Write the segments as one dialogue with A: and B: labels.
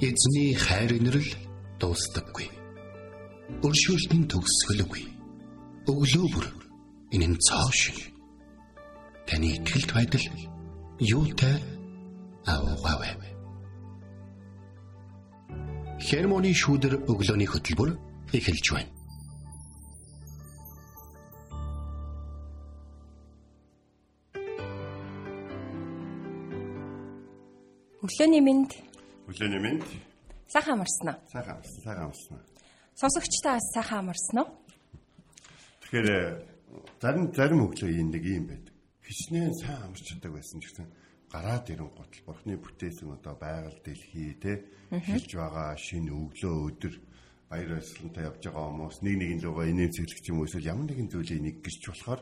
A: Эзний хайр инрэл дуустдаггүй. Өршөөлтөнд төгсгөлгүй. Өглөө бүр энэ нь цоо шиг. Таны ихтгэлт байдал юутай аваагаа. Хермоны шүүдэр өглөөний хөтөлбөр эхэлж байна.
B: Өглөөний мэнд.
C: Өглөөний мэнд.
B: Сайхан амарсан уу?
C: Сайхан амарсан, сайхан амарсан.
B: Сонсогчдаа сайхан амарсан уу?
C: Тэгэхээр зарим зарим өглөө нэг юм байдаг. Хичнээн сайн амарч чаддаг байсан ч гэсэн гараад ирэн гутал бурхны бүтээсэн одоо байгаль дэлхий те хэлж байгаа шинэ өглөө өдөр баяр баясгалантай явж байгаа хүмүүс нэг нэгэн лугаа инээмсэглэх юм уу эсвэл ямар нэгэн зүйлийг нэг гэрч болохоор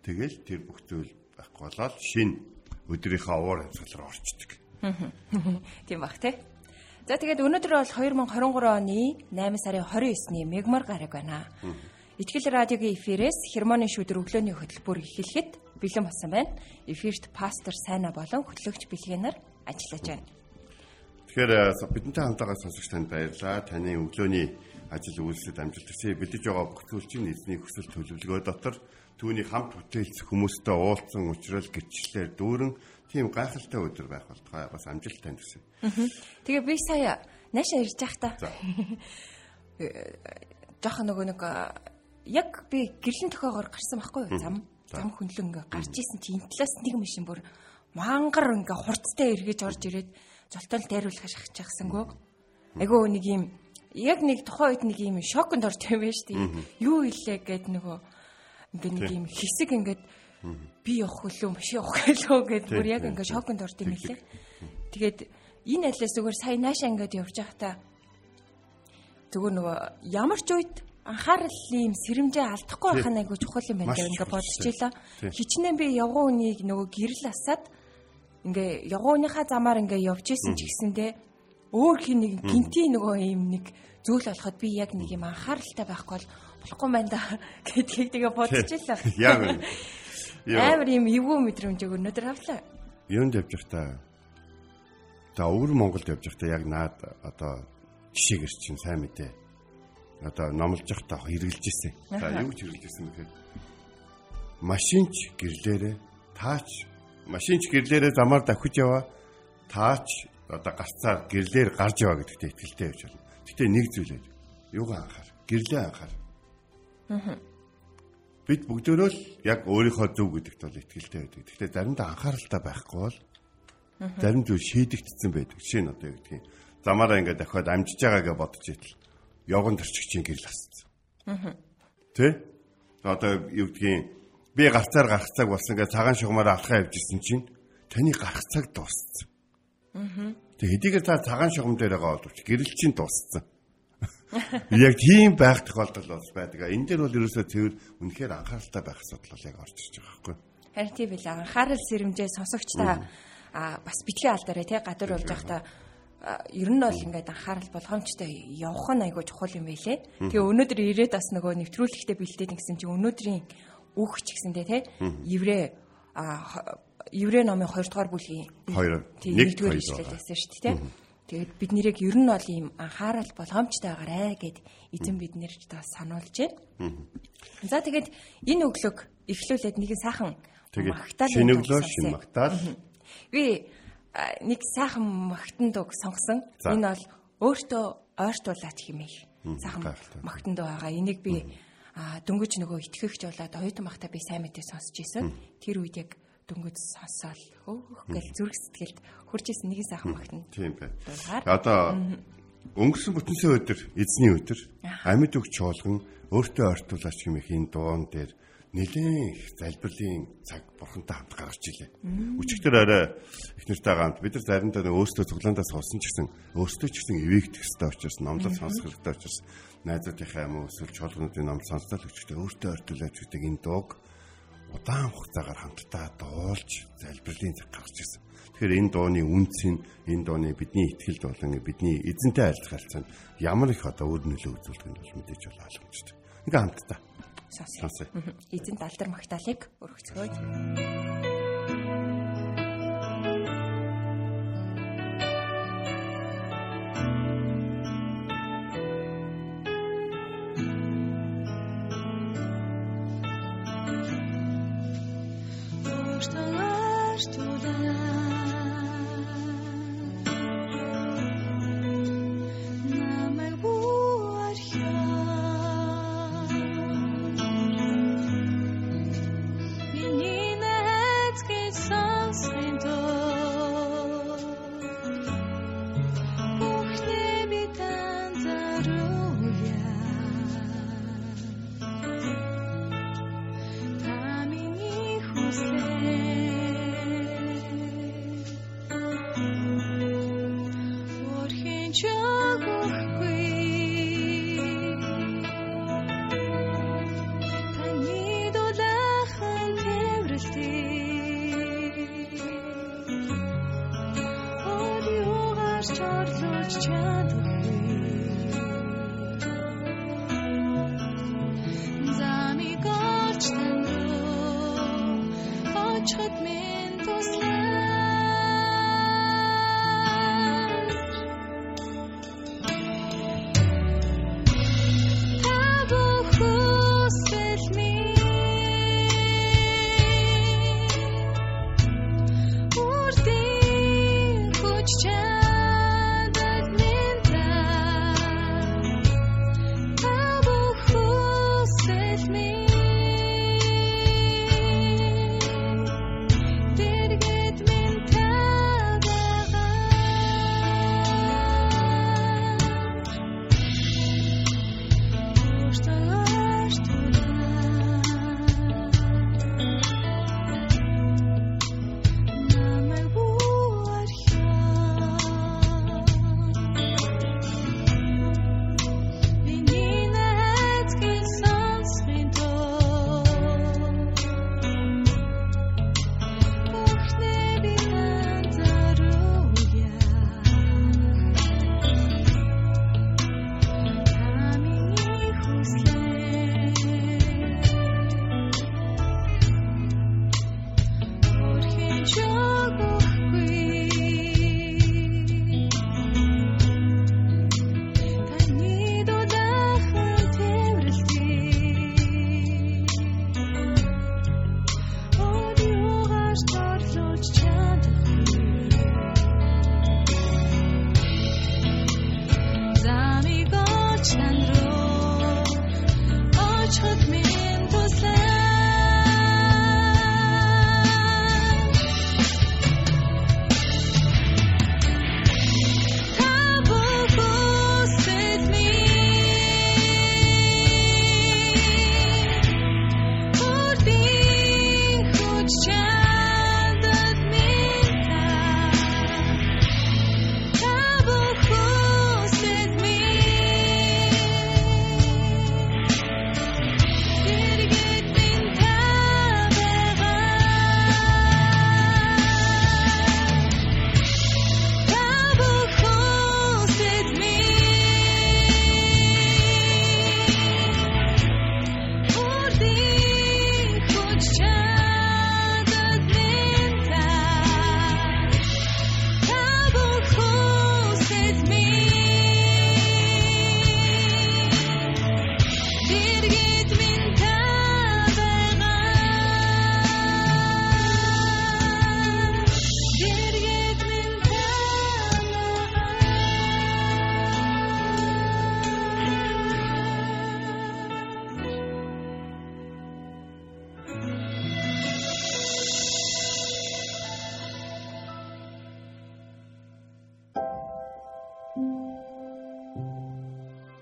C: тэгэл тэр бүх зүйл байхгүй болоод шинэ өдрийнхөө уур амьсгал руу орчдөг.
B: Тийм бах тий. За тэгээд өнөөдөр бол 2023 оны 8 сарын 29-ний мегмар гараг байна. Итгэл радиогийн эфирээс хермоны шүдэр өглөөний хөтөлбөр эхлэхэд бэлэн болсон байна. Эфирт пастор Сайна болон хөтлөгч Бэлгэнаар ажиллаж байна.
C: Тэгэхээр бидэнтэй хамтараа сонсогч танд баярлалаа. Таны өглөөний ажил үйлсэд амжилт хүсье. Бэлдэж байгаа бүх зүйлчийн эзний хүсэл төлөвлөгөө дотор түүний хамт бүтээлц хүмүүстэй уулзсан учраас гэрчлэлээр дүүрэн тийм гайхалтай өдөр байх болтугай бас амжилт танд хүсье.
B: Тэгээ би сая наашаа ирж явах та. Жохон нөгөө нэг яг би гэрлэн төхөөгөр гарсан байхгүй юу? Зам зам хөндлөн ингээ гарч исэн чи энэ талаас нэг машин бүр мангар ингээ хурцтай эргэж орж ирээд золтол дайруулах шахчихсангүй. Айгуу нэг юм яг нэг тухайн үед нэг юм шоконд орж юм шүү дээ. Юу илээ гэд нөгөө ингээ нэг юм хэсэг ингээд би явах хөлөө маш явах гэлөө гэд бүр яг ингээ шоконд орд юм лээ. Тэгээд энэ айлаас зүгээр сая наашаа ингээд явж байхдаа зүгээр нөгөө ямар ч үед анхаарлын сэрэмжээ алдахгүй байх нь айгүй чухал юм байна гэж ингээ бодчихлоо. Хичнээн би явган үнийг нөгөө гэрэл асаад ингээ явган үнийхаа замаар ингээ явж исэн ч гэсэндээ өөр хин нэг гинти нөгөө юм нэг зүйл болоход би яг нэг юм анхааралтай байхгүй бол болохгүй байна да гэдгийг тэгээ бодчихлоо.
C: Яг
B: Амар юм эвгүй мэдрэмжийг өнөөдөр авлаа.
C: Юунд явж байхдаа за өвөр Монголд явж байхдаа яг наад одоо жишээгэр чинь сайн мэдээ. Одоо номлож байхдаа хэрэгжилж ирсэн. За юу ч хэрэгжилж ирсэн гэхээр машинч гэрлээрээ таач машинч гэрлээрээ замаар давхиж яваа таач одоо гарцаар гэрлээр гарч яваа гэдэгт итгэлтэй явж байна. Гэтэ нэг зүйлээ юугаа анхаар гэрлээ анхаар. Аа бид бүгдөө л яг өөрийнхөө зөв гэдэгт бол итгэлтэй байдаг. Гэхдээ заримдаа анхааралтай байхгүй бол зарим зүйл шийдэгдсэн байдаг. Жишээ нь одоо юу гэдгийг замаараа ингээд дахиад амжиж байгаагаа бодож итэл явган төрчгчийн гэрэл асцсан. Тэ? Одоо юу гэдгийг би гарцаар гарах цаг болсон гэж цагаан шугамаар алхаа явж ирсэн чинь таны гарах цаг дууссан. Аа. Тэг хэдийгээр та цагаан шугам дээр байгаа боловч гэрэл чинь дууссан. Яг тийм байх тохиолдол бас байдаг. Энэ дээр бол ерөөсөө цэвэр үнэхээр анхааралтай байх асуудал бол яг орж ирж байгаа байхгүй.
B: Харин тийм билээ. Анхаарал сэрэмжээ сонсогчдаа а бас битгий алдаарэ тий гадар болж байхдаа ер нь бол ингээд анхаарал болгоомжтой явах нь айгүй чухал юм байлээ. Тэгээ өнөөдөр ирээд бас нөгөө нэвтрүүлэгтээ бэлдээд гэсэн чинь өнөөдрийн үг ч гэсэндээ тий еврей еврей номын 2 дугаар бүлгийн
C: 2
B: 1-р ишлэл байсан шүү дээ тий Тэгээд бид нэрийг ер нь бол ийм анхаарал болгоомжтой байгаарэ гэд эзэн биднэрч та сануулж байна. За тэгээд энэ өглөөг эхлүүлээд нэг сайхан
C: магтаал шинэ өглөө шинэ магтаал.
B: Би нэг сайхан магтан дуг сонгосон. Энэ бол өөртөө ойртуулаач хэмээх сайхан магтан дуг байгаа. Энийг би дөнгөж нөгөө итгэгч болоод оюутан багтаа би сайн мэдээ сонсч ийсэн. Тэр үед яг дөнгөж сонсоол хөөх гэл зүрх сэтгэлд хурж исэн нэг сайхан багтана.
C: Тийм байна. Одоо өнгөрсөн бүтэнсээ өдөр эзний өдөр амьд өгч чуулган өөртөө ортуулаач хэмээх энэ дуун дээр нэлээд их залбирлын цаг бурхантай хамт гаргаж илээ. Өчигдөр арай их нэртэй хамт бид нар заримдаа өөрсдөө цуглаандаа суусан ч гэсэн өөрсдөө ч гэсэн эвээгдэх ёстой учраас номлол сонсох хэрэгтэй учраас найзуудынхаа юм уу эсвэл чуулгануудын номлол сонсдол өчигдөр өөртөө ортуулаач гэдэг энэ дууг удаан хугацаагаар хамтдаа дуулж залбирлын цаг гаргаж ирсэн. Тэгэхээр энэ дууны үнц нь энэ дууны бидний ихтгэлд болон бидний эзэнтэй харилцаанд ямар их одоо өөр нөлөө үзүүлдэг нь бол мэдээж бол ойлгомжтой. Ингээ хамтдаа.
B: Эзэнт алдар магтаалык өргөцгөөе.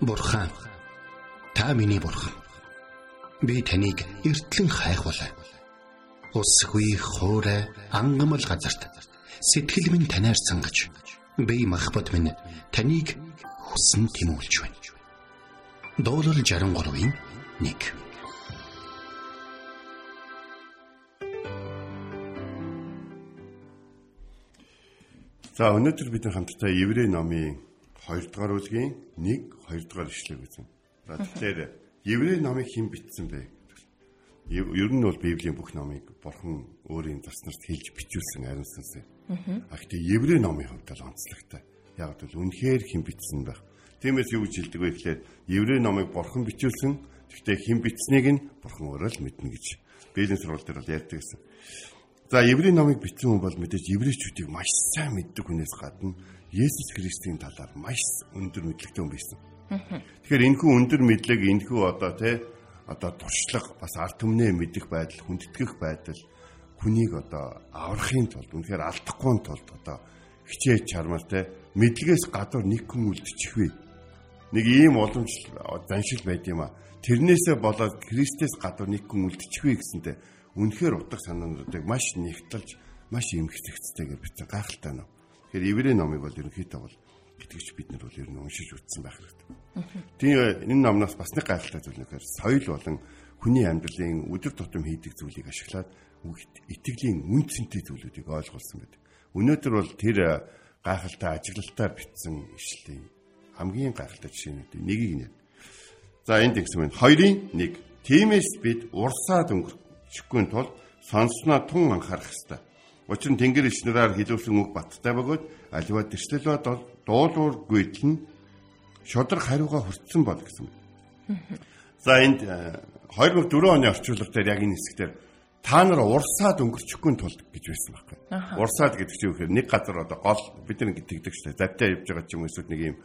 A: Бурхан та миний бурхан. Би таныг эртлэн хайхвалаа. Усгүй хоорой ангамл газарт сэтгэл минь танаар сангаж би махбат минь таныг хүсн тимүүлж байна. Дуурал 63-ийн 1
C: За өнөөдөр бид хамтдаа Еврей номын 2 дугаар бүлгийн 1 2 дугаар ишлэг үзэн. За тэгэхээр Еврей номыг хэн бичсэн бэ? Ер нь бол Библийн бүх номыг Бурхан өөрийн заснарт хэлж бичүүлсэн ариунсансан. А гэхдээ Еврей номын хувьд л онцлогтой. Яг бол үнэхээр хэн бичсэн байх. Тиймээс юу гэж хэлдэг вэ гэхээр Еврей номыг Бурхан бичүүлсэн. Гэхдээ хэн бичснийг нь Бурхан өөрөө л мэднэ гэж Библийн сурвал дээр бол ярьдаг гэсэн. За Еврей номыг бичсэн хүн бол мэдээж еврейчүүдийг маш сайн мэддэг хүнээс гадна Есүс Христийн талаар маш өндөр мэдлэгтэй хүн байсан. Тэгэхээр энэхүү өндөр мэдлэг энэхүү одоо тий одоо туршлага бас арт түмнээ мэдэх байдал хүндэтгэх байдал хүнийг одоо аврахын тулд үнэхээр алдахгүй тулд одоо хичээж чармал тий мэдлэгээс гадуур нэг хүн үлдчих вэ. Нэг ийм уламж заншил байд юм а. Тэрнээсээ болоод Христээс гадуур нэг хүн үлдчих вэ гэсэнтэй үнэхээр утга санаануудыг маш нэгтэлж маш эмхсэгцтэйгээр битээ гайхалтай нөө. Тэгэхээр еврей номыг бол ерөнхийдөө бол гэдгийг бид нар бол ер нь уншиж үзсэн байх хэрэгтэй. Тийм энэ номноос бас нэг гайхалтай зүйл нэхэр соёл болон хүний амьдралын өдөр тутам хийдэг зүйлийг ашиглаад итгэлийн үн цэнтэй зүйлүүдийг ойлгуулсан байдаг. Өнөөдөр бол тэр гайхалтай ажиглалтаар бичсэн ишлэлийн хамгийн гайхалтай жишээнүүд нэгийг нэ. За энд гэсэн байна. Хоёрын нэг. Тиймээс бид урсаад өнгөрчихгүй тул сонсноо тун анхаарах ёстой. Учир нь тэнгэр ичнэрээр хилүүлсэн үг баттай бөгөөд аливаа тэрслэл бол дуулуур гүйтэл нь шодрог хариугаа хүртсэн бол гэсэн. За энд 2004 оны орчуулга дээр яг энэ хэсгээр та нар урсаад өнгөрчихгүй тулд гэж байсан байхгүй. Урсаад гэдэг чинь үхээр нэг газар одоо гол бид нар тэгдэг шүү дээ. Завтай явж байгаа ч юм эсвэл нэг юм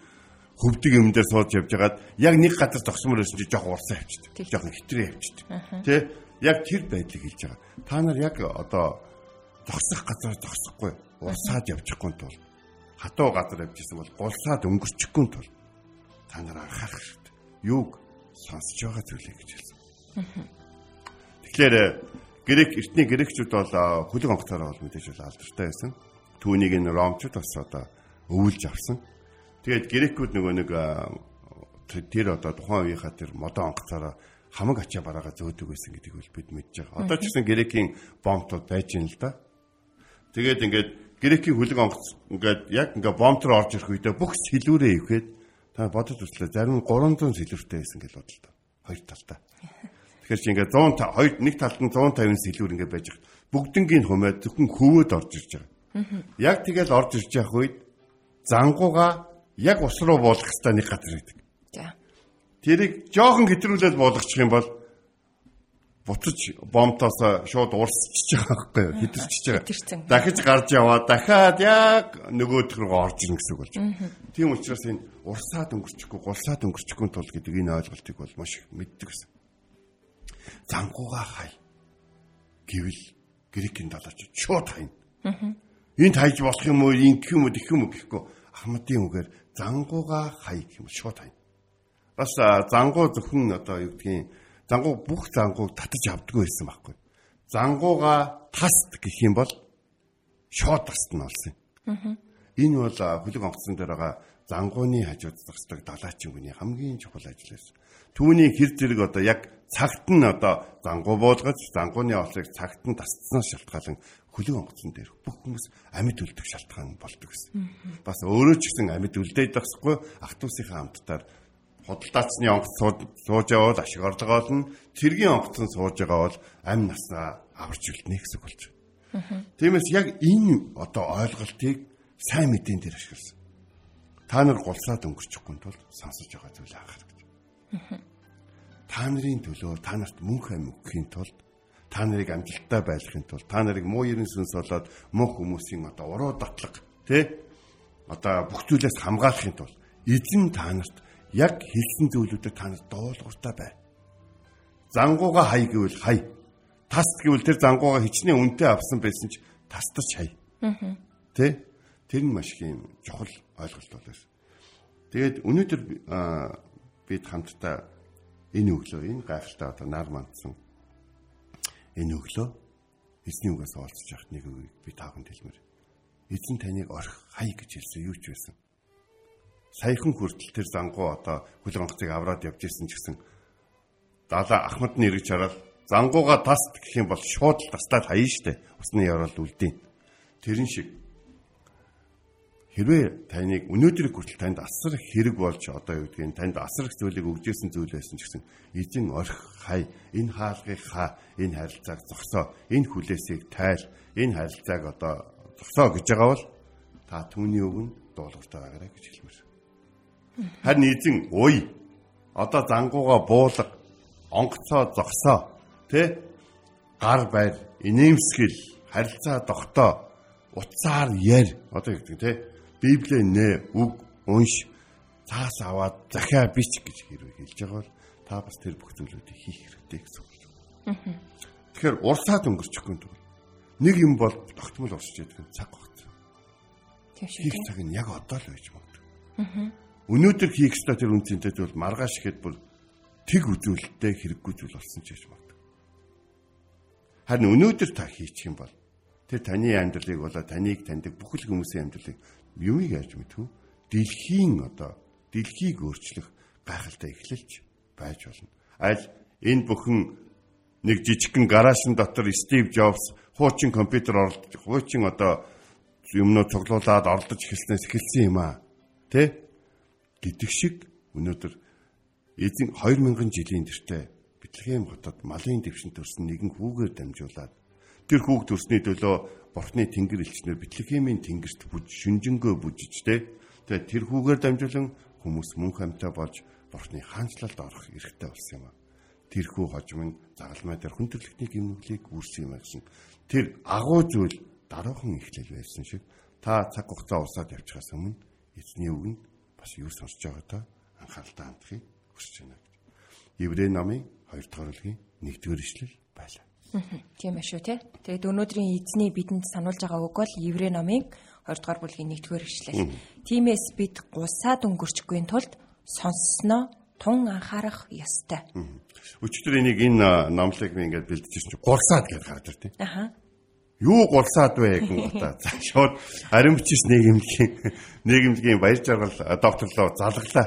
C: хөвдөг юм дээр сууж явж байгаад яг нэг газар зогсмоор байсан чи жоох урсаа явчихдаг. Жоох хэтрээ явчихдаг. Тэ? Яг тэр байдлыг хэлж байгаа. Та нар яг одоо зогсох газар зогсохгүй урсаад явчихгүй тул хатуу газар явж исэн бол гулсаад өнгөрчихгүй тул та нар анхаарах хэрэгтэй. Юуг сонсож байгаа зүйлээ гэж хэлсэн. Тэгэхээр грек эртний грекчүүд бол хөлөг онгоцоор бол мэдээж бол алдартай байсан. Түүнийг энэ ромчууд бас одоо өвүүлж авсан. Тэгээд грекүүд нөгөө нэг тэр одоо тухайн үеийнхаа тэр модон онгоцоор хамаг ачаа бараага зөөдөг байсан гэдгийг бол бид мэдж байгаа. Одоо ч гэсэн грекийн бомбтууд байж юм л да. Тэгээд ингээд грекийн хөлөг онгоц ингээд яг ингээд бомб руу орж ирэх үедээ бүх сэлүүрээ ивхэд та бодож үзлээ зарим 300 сэлүүртэй байсан гэж бодлоо. Хоёр талдаа. Тэгэхээр чи ингээд 100 хоёр нэг талд нь 150 сэлүүр ингээд байж байгаа. Бүгднгийн хумаа зөвхөн хөвөөд орж ирж байгаа. Яг тэгэл орж ирж явах үед зангууга яг ус руу буулгах хэрэгтэй нэг газар байдаг. За. Тэрийг жоохон гэтрүүлээд буулгачих юм бол буцаж бомтоос шууд урсчихж байгаа байхгүй? Хитэрчж байгаа. Дахиж гарч яваа. Дахиад яг нөгөөх рүү орж ирнэ гэсэн үг болж байна. Тийм учраас энэ урсаад өнгөрчихгүй, гулсаад өнгөрчихгүй тул гэдэг энэ ойлголтыг бол маш их мэддэг гэсэн. Зангууга хай. Гэвэл грекийн далаач шууд хайна. Энд хайж болох юм уу, ингэх юм уу, тэгэх юм уу гэхгүй. Ахмадын үгээр зангууга хай гэх юм шууд хай. Бас зангуу зөвхөн одоо юу гэдгийг зангуу бүх зангууг татаж авдаггүй байсан байхгүй. Зангууга таст гэх юм бол шууд таст нь болсон юм. Энэ бол хөлөг онгоцсон дээр байгаа зангууны хажууд зогсдог далаачин хүний хамгийн чухал ажил байсан. Түүний хэр зэрэг одоо яг цагт нь одоо зангуу буулгаж зангууны олыг цагт нь тасцснаас шалтгаалan хөлөг онгоцсон дээр бүх хүмүүс амьд үлдэх шалтгаан болдог гэсэн. Бас өөрөө ч гэсэн амьд үлдээд тахсгүй ах トゥ усийнхаа амттаар худалдаацны онгоц сууж явал ашиг орлого олно. Цэргийн онгоцон сууж байгаа бол амь наснаа аварч үлднэ гэсэн үг болж байна. Тиймээс яг энэ одоо ойлголтыг сайн мэдэн дээр ашигласан. Та нар гулсаад өнгөрчихгүй тул сонсож байгаа зүйлээ анхаарах гэж. Та нарын төлөө та нарт мөнх амь өгөхийн тулд та нарыг амжилттай байлгахын тулд та нарыг муу ерэн сүнс болоод мөнх хүмүүсийн одоо уруу дотлог тий одоо бүх зүйлээс хамгаалахын тулд эзэн та нарт яг хэлсэн зүйлүүдэд та нарт дуулууртай бай. Зангууга хай гэвэл хай. Таст гэвэл тэр зангууга хичнээн үнэтэй авсан байсан ч тастарч хай. Аа. Тэ? Тэр нь маш их юм чухал ойлголт болоос. Тэгээд өнөөдөр бид хамтдаа энэ өглөө энэ гайхалтай одоо нар мандсан энэ өглөө эзний үгээс олцож яхад нэг үгийг би тааханд хэлмээр. Эзэн таныг орх хай гэж хэлсэн юу ч байсан. Саяхан хүртэл тэр зангуу одоо хөл онгоцыг авраад явж ирсэн ч гэсэн далаа ахмад нь эргэж хараад зангууга таст гэх юм бол шууд л тастаад хаяа штэ. Усны ярал үлдээн. Тэрэн шиг хэрвээ таныг өнөөдрийг хүртэл танд асар хэрэг болж одоо юу гэдгийг танд асар их зүйлийг өгжсэн зүйл байсан ч гэсэн эзэн орх хай энэ хаалгыг хаа энэ харилцааг зогсоо энэ хүлээсийг тайл энэ харилцааг одоо зогсоо гэж байгаа бол та түүний өгн дуулууртай байгаарай гэж хэлмээр. Харин эзэн ой одоо зангууга буулга онгоцоо зогсоо тэ гар байр инээмсгэл харилцаа тогтоо утсаар ярь одоо гэдэг те Библийг нэ үг унш цаас аваад захиа бич гэж хэрэг хэлж байгаа бол та бас тэр бүх зүйлүүдийг хийх хэрэгтэй гэсэн үг. Тэгэхээр урсаад өнгөрчихгүй тул нэг юм бол тогтмол урсч яддаг цаг багт. Шүү. Цаг нь яг одоо л байж магадгүй. Өнөөдөр хийх ёстой тэр үнцэнтэй зүйл маргааш ихэд бүр тэг үзүүлэлттэй хэрэггүй зүйл болсон ч гэж магадгүй. Харин өнөөдөр та хийчих юм бол тэр таны амьдралыг болоо таныг таньдаг бүхэл хүмүүсийн амьдралыг юмыг яаж мэдв? дэлхийн одоо дэлхийг өөрчлөх гайхалтай эхлэлж байж болно. Аль энэ бүхэн нэг жижигхэн гаражн дотор Стив Джобс хуучин компьютер орлож, хуучин одоо юмнууд цуглуулад орлож эхэлснээс эхэлсэн юм аа. Тэ? Гэдэг шиг өнөөдөр эзэн 2000 жилийн тэртээ Бэтлехэм хотод малын дэвшин төрсөн нэгэн хүүгээр дамжуулаад тэр хүүг төрсний төлөө Бурхны тэнгэр элчнэр Бэтлехемийн тэнгэрт бүж шүнжэнгөө бүжиж тэ тэгээ тэр хүүгээр дамжуулан хүмүүс мөнх амьтаа болж Бурхны хаанчлалд орох эрхтэй болсон юм а. Тэр хүү хожим нь загалмай дээр хүн төрлөختний гимнүглийг үүссэн юм гэсэн. Тэр агуу зүйл дараахан ихлэл байсан шиг та цаг хугацаа усаад явчихаас өмнө эзний үгэнд бас юу сонсож байгаа та анхааралтай хандахыг хүсэж байна. Еврей намын 2 дугаар бүлгийн 1-р ишлэл байлаа.
B: Тийм ээ шүү те. Тэгээд өнөөдрийн эзний бидэнд сануулж байгаа үг бол Еврей номын 2 дугаар бүлгийн 1-р ишлэл. Тиймээс бид гусаад өнгөрчихгүй тулд сонссноо тун анхаарах ёстой.
C: Өчигдөр энийг энэ номлыг би ингээд бэлдэж чинь гурсаад гэж гараад иртээ.
B: Аха.
C: Юу гурсаад вэ юм та. Шууд ариун бичис нийгэмлэгийн нийгэмлэгийн баяр жаргал докторлоо залглаа.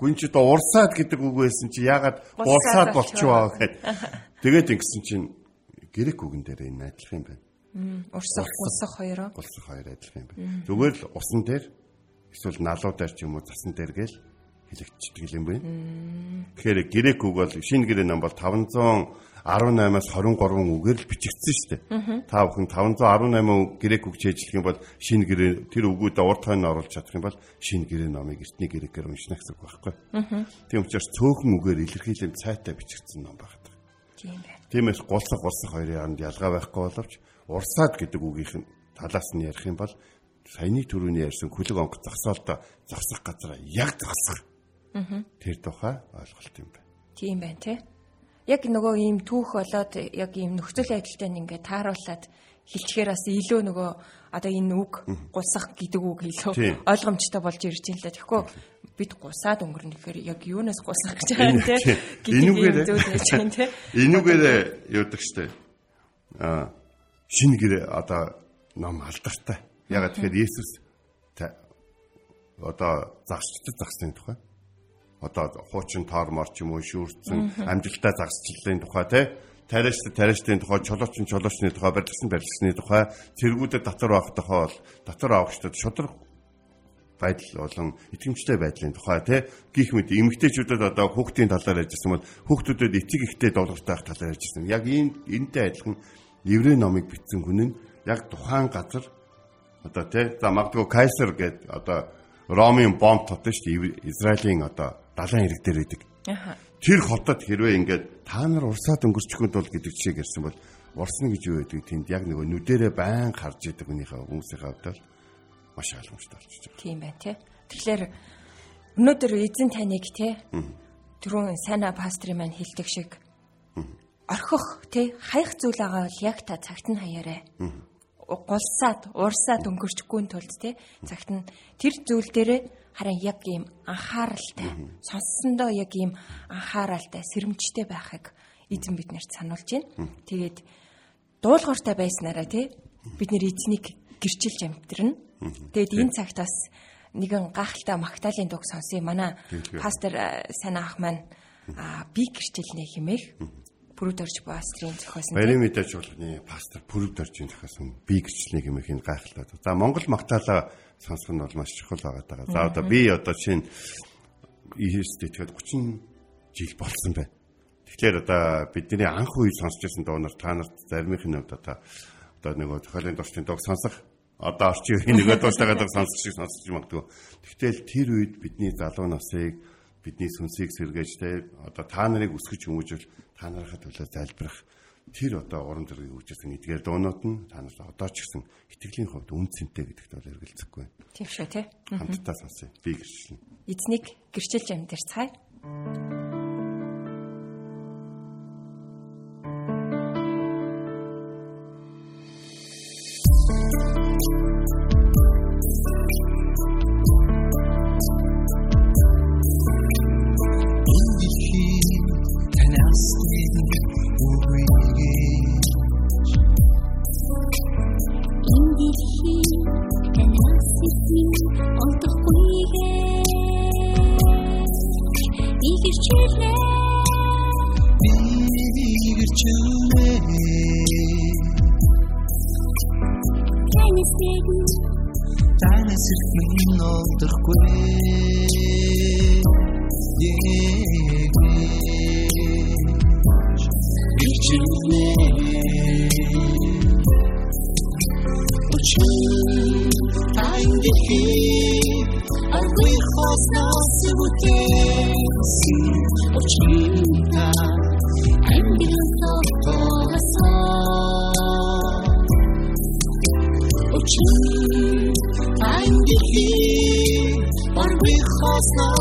C: Гүн чи одоо урсаад гэдэг үг байсан чи яагаад гурсаад болчихваа гэхэд тэгээд ингэсэн чинь грек үгэн дээр энэ адилхан юм байна.
B: Урсах, гусах хоёроо.
C: Гусах хоёр адилхан юм байна. Зүгээр л усан дээр эсвэл налуу дээр ч юм уу засан дээр гэл хэлэгдчихдэг юм байна. Тэгэхээр грек үг бол шинэ гэрээ ном бол 518-аас 23 үгээр л бичигдсэн шүү дээ. Та бүхэн 518 грек үг чийжлэх юм бол шинэ гэрээ тэр үгүүдээ урт хойно оруулж чадах юм бол шинэ гэрээ номыг эртний грекээр уншина гэсэн үг байхгүй. Тийм учраас цөөхөн үгээр илэрхийлэн цайтай бичигдсэн ном байна.
B: Тийм байна.
C: Тиймээс гулсах гулсах хоёрын хооронд ялгаа байхгүй боловч урсаад гэдэг үгийнх нь талаас нь ярих юм бол саяны төрөний ярьсан күлэг онгоц зогсоолдоо зогсох газараа яг зогсох. Тэр тухай ойлголт юм байна.
B: Тийм байна тий. Яг нөгөө ийм түүх болоод яг ийм нөхцөл байдалтай ингээд тааруулаад хилчгээр бас илүү нөгөө одоо энэ үг гулсах гэдэг үг илүү ойлгомжтой болж ирж байна л да. Тэгэхгүй бид гусаад өнгөрнө гэхээр яг юунаас гусах гэж байгаа юм те.
C: Энүүгээр энүүгээр юудаг штэ. Аа шинэ гэр одоо ном алдартай. Ягаад тэгэхээр Есүс одоо загсчдаг загсны тухай. Одоо хуучин тоор мор ч юм уу шүүрцэн амжилттай загсчлалын тухай те тариаштай тариаштай тухай, чулуучин чулуучны тухай, барилгасан барилгасны тухай, цэргүүдэд татвар авах тухай бол татвар авахчдад шудраг байдал болон итгэмжтэй байдлын тухай тий гих мэд эмгтээчүүдэд одоо хүүхдийн талаар ярьжсэн бол хүүхдүүдэд эцэг ихтэй долгортой ах талаар ярьжсэн. Яг энэ энэтэй адилхан еврей номыг бичсэн хүн нь яг тухайн газар одоо тий за магадгүй кайсер гэдэг одоо Ромын бомб тотсон шүү дээ Израилийн одоо далайн хэрэг дээр байдаг. Тэр хотод хэрвээ ингээд та нар урсаад өнгөрчихөнд бол гэдэг чиг ярьсан бол урсна гэж юу байдаг тэнд яг нөгөө нүдэрээ байн харж идэг хүнийхээ хүмүүсийн хавьд маш ойлгомжтой болчихж байгаа.
B: Тийм байна тий. Тэгэхээр өнөөдөр эзэн таныг тий түрүүн сайна пастрын маань хэлдэг шиг орхих тий хаях зүйл байгаа бол яг та цагт нь хаяарэ. Гулсаад, уурсаад өнгөрчихгүй тулд тий цагт нь тэр зүйл дээрээ харин яг ийм анхааралтай сонссондоо яг ийм анхааралтай сэрэмжтэй байхыг эзэн биднэрт сануулж байна. Тэгээд дуулууртай байснараа тий бид нэр эзнийг гэрчилж амтрна. Тэгэд энэ цагт бас нэгэн гахалтай магтаалын дуг сонсон манай пастор сайн ах маань би гэрчилнэ хэмээх Пүрүдорж пастрын зохиосон.
C: Барийн мэдээж болгоны пастор Пүрүдоржийн зохиосон би гэрчлэнэ гэмэх энэ гайхалтай. За Монгол магтаалаа сонсох нь бол маш чухал байгаа. За одоо би одоо чинь ийст итгэхэд 30 жил болсон байна. Тэгэхээр одоо бидний анх үе сонсч байсан дуунаар та нарт заримынх нь одоо одоо нөгөө зохиолын дурчдын дуг сонсох одоо орчин үеийн нөгөө дуустайгаа дуг сонсох шиг сонсож магадгүй. Тэгтэл тэр үед бидний залуу насыг бидний сүнсийг сэргээж те одоо та нарыг өсгөж хүмүүжүүл та нарынхаа төлөө залбирах тэр одоо уран зэргийг үүсгэсэн эдгээр дуунууд нь та нарт одоо ч гэсэн итгэлийн хувьд үнцэнтэй гэдэгт бол эргэлзэхгүй.
B: Тийм шүү те.
C: Хамтдаа сонсъё. Би гэрчлэн.
B: Эзнийг гэрчилж амьдэрцгаая.
D: to
E: me. Can you see me? Time is
D: a. Yeah. Christmas.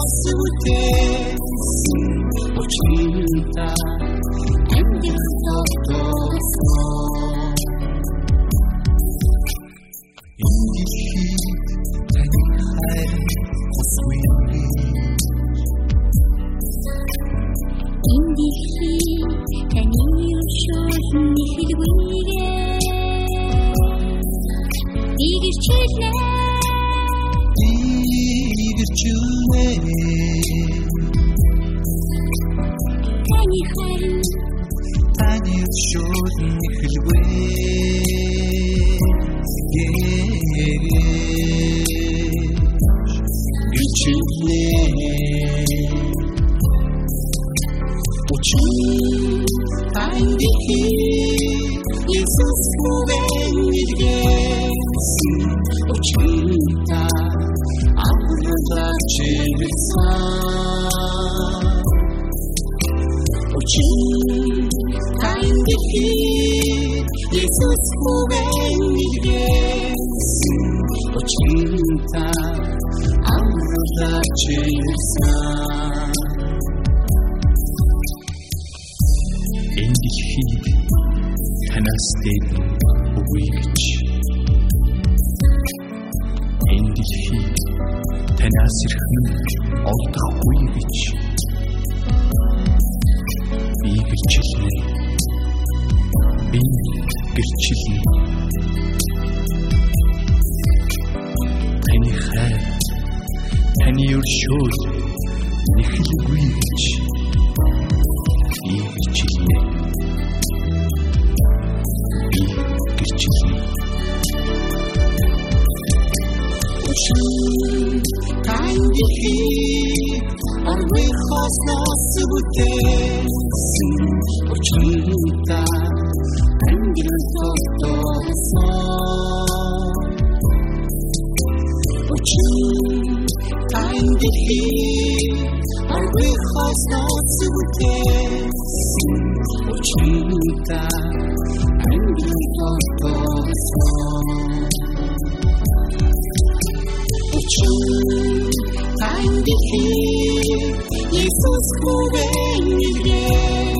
D: Uçinta indiki Jesus moving ilgesi Uçinta Avrada çevirsa
F: энэ дэлхийг танаас дээдэн үгүй гэж энэ дэлхийг танаас ирхэн олдохгүй гэж би гэрчилнэ. Би гэрчилнэ. Таны хайр таны өршөөл нэхэлгүй гэж
D: Тайндихи арвей хоснос бүтэсэн Учинта ангил тотосон Учин тайндихи Jesús, tan difícil, Jesús jugué mi gres,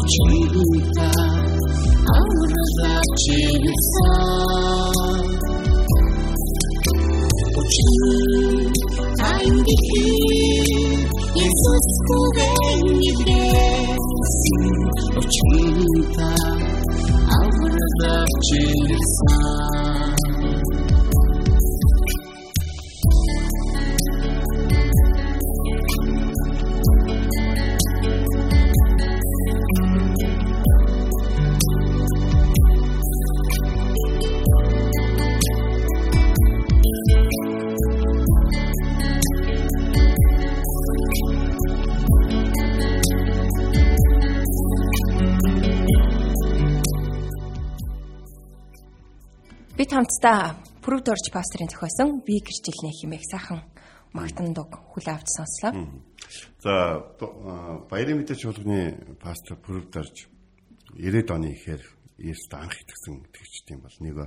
D: očeruta, aura za činesa. Očeruta, tan difícil, Jesús jugué mi gres, očeruta, aura za
B: činesa. Хамтдаа Прүд орж пастрын зохиосон би гэрчлэнэ хэмээх сайхан магтан дуг хүл авч сонслоо.
C: За баярын мэдээ чуулганы пастор Пүрвдарж 90-ад оны ихээр Есүст анх итгэсэн итгэгчдийн бол нэг ба.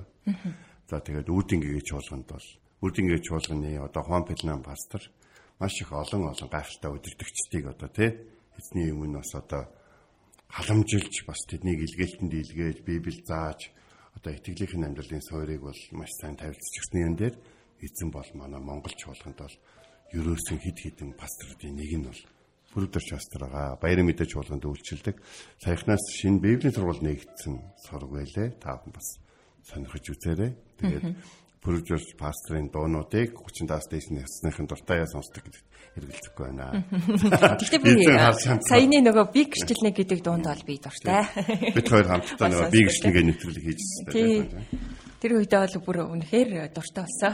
C: За тэгээд Үүдингийн чуулганд бол Үүдингийн чуулганы одоо Хуан Пелнан пастор маш их олон олон гайхалтай удирдагчдыг одоо тий эзний өмнө бас одоо халамжилж бас тэднийг илгээлтэнд илгээж Библи зааж одоо итгэлийнхэн амьдралын суурийг бол маш сайн тавилтчихсны юм дээр эзэн бол манай Монгол чуулганд бол ерөөсөн хид хідэн пасторуудын нэг нь бол Бүрдэрч пастор байгаа. Баярын мэдээж чуулганд үйлчилдэг. Саяхнаас шинэ Библийн сургууль нэгдсэн сураг байлээ. Та бүхэн бас сонирхож үзээрэй. Тэгээд пүржүүлж пастрын дуунуудыг 30-аас дээш насныхын дуртаяа сонсдог гэдэгт хэрэгэлцэхгүй байна.
B: Гэхдээ би саяны нөгөө би гэрчлэнэ гэдэг дуунд бол би дуртай.
C: Бид хоёр хамтдаа нөгөө би
B: сонсдог.
C: гэрчлэгээ нэвтрүүлэг хийж
B: Тий.
C: байсан.
B: Тэр үедээ бол бүр үнэхээр дуртай болсон.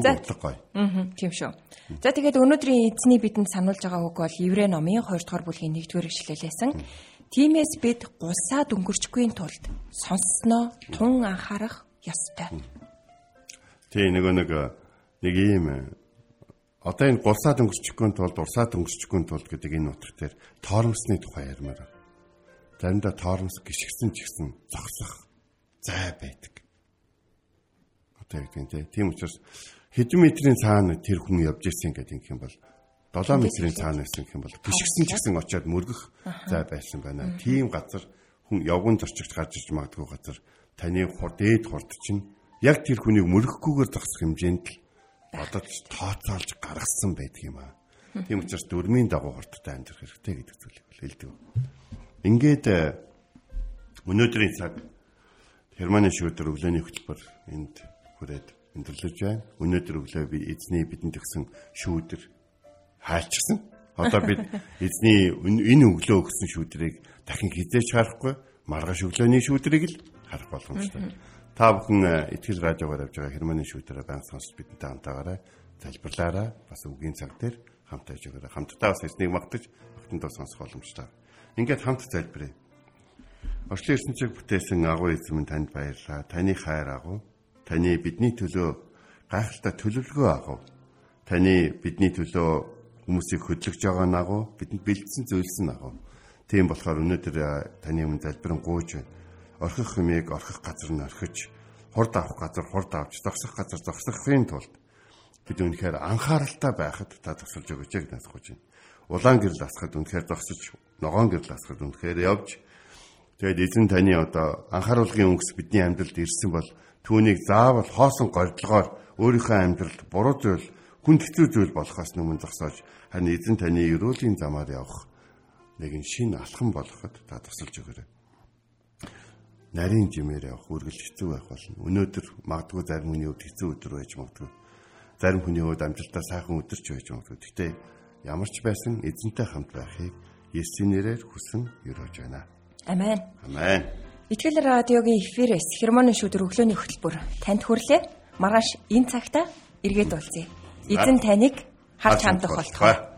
B: За.
C: гоё.
B: Аа, тийм шүү. За тэгээд өнөөдрийн эзний бидэнд сануулж байгаа үг бол Еврей номын 2 дугаар бүлгийн 1-р ишлэлээсэн. Тиймээс бид гулсаа дөнгөрчгүй тулд сонссноо тун анхаарах ёстой.
C: Тий нөгөө нэг э, нэг ийм э, одоо энэ гурсаад өнгөрчихгүй тулд урсаад өнгөрчихгүй тулд гэдэг энэ утга дээр тоормсны тухай ярьмаар байна. Заримдаа тоормс гიშгсэн ч гэсэн зогсох зай байдаг. Одоо яг тийм тийм учраас хэдэн метрийн цаана тэр хүн явж ирсэн гэдэг юм бол 7 метрийн цаана байсан юм бол гიშгсэн ч гэсэн очиад мөргөх зай байсан байна. Тийм газар хүн явган зорчигт гарч иж магадгүй газар таны хурд дээд хурд чинь яг тэр хүнийг мөрөхгүйгээр зогсох хэмжээнд л бодож тооцоолж гаргасан байдаг юм аа. Тийм учраас дөрмийн дагуу хурдтай амьдрах хэрэгтэй гэдэг зүйлийг хэлдэг. Ингээд э, өнөөдрийн цаг Германы шүүдэр өглөөний хөтөлбөр энд хүрээд өндөрлөж байна. Өнөөдөр өглөө би эзний бидэнд өгсөн шүүдэр хаалчсан. Одоо бид эзний энэ өглөө өгсөн шүүдрийг дахин хизээч харахгүй маргааш өглөөний шүүдрийг л харах боломжтой. Та бүхэн э, итгэл радиогоор авж байгаа Германы шүүдрээ банк сонсож бидэнтэй хамтаагаарай. Залбирлаарай. Бас үгийн цаг дээр хамт байж өгөөрэй. Хамтдаа бас эзнийг магтаж огтндоо сонсох боломжтой. Ингээд хамт залбирая. Орчлын ертөнцийг бүтээсэн агуу эзэн минь танд баярлалаа. Таны хайр агуу. Таны бидний төлөө гайхалтай төлөвлөгөө агуу. Таны бидний төлөө хүмүүсийг хөдлөж байгаа нь агуу. Бидэнд бэлдсэн нь агуу. Тийм болохоор өнөөдөр а, таны өмнө залбирэн гуйж байна. Орхих юмыг орхих газар нь орхиж, хурд авах газар хурд авч, зогсох газар зогсохын тулд бид үнэхээр анхааралтай байхад та тусалж өгөөч гэж насгож байна. Улаан гэрэл асахад үнэхээр зогсож, ногоон гэрэл асахад үнэхээр явж Тэгээд эзэн таны одоо анхааруулгын өнгөс бидний амьдралд ирсэн бол түүнийг заавал хоосон гордлогоор өөрийнхөө амьдралд буруу зүйл, хүн хэцүү зүйл болохоос өмнө зогсоож харин эзэн таны өрөөлийн замаар явах нэгэн шин алхам болгоход та тусалж өгөөрэй. Нарийн жимээр явах үргэлж хэцүү байх болно. Өнөөдөр магадгүй зарим хүний хувьд хэцүү өдөр байж магадгүй. Зарим хүний хувьд амжилтаа сайхан өдөр ч байж магадгүй. Гэхдээ ямар ч байсан эзэнтэй хамт байхыг Есүсийн нэрээр хүсэн өрөөж байна.
B: Амен.
C: Амен.
B: Итгэл радиогийн эфирээс хермоны шүдэр өглөөний хөтөлбөр танд хүрлээ. Маргааш энэ цагта эргээд уулзъя. Эзэн таныг харж хандах болтугай.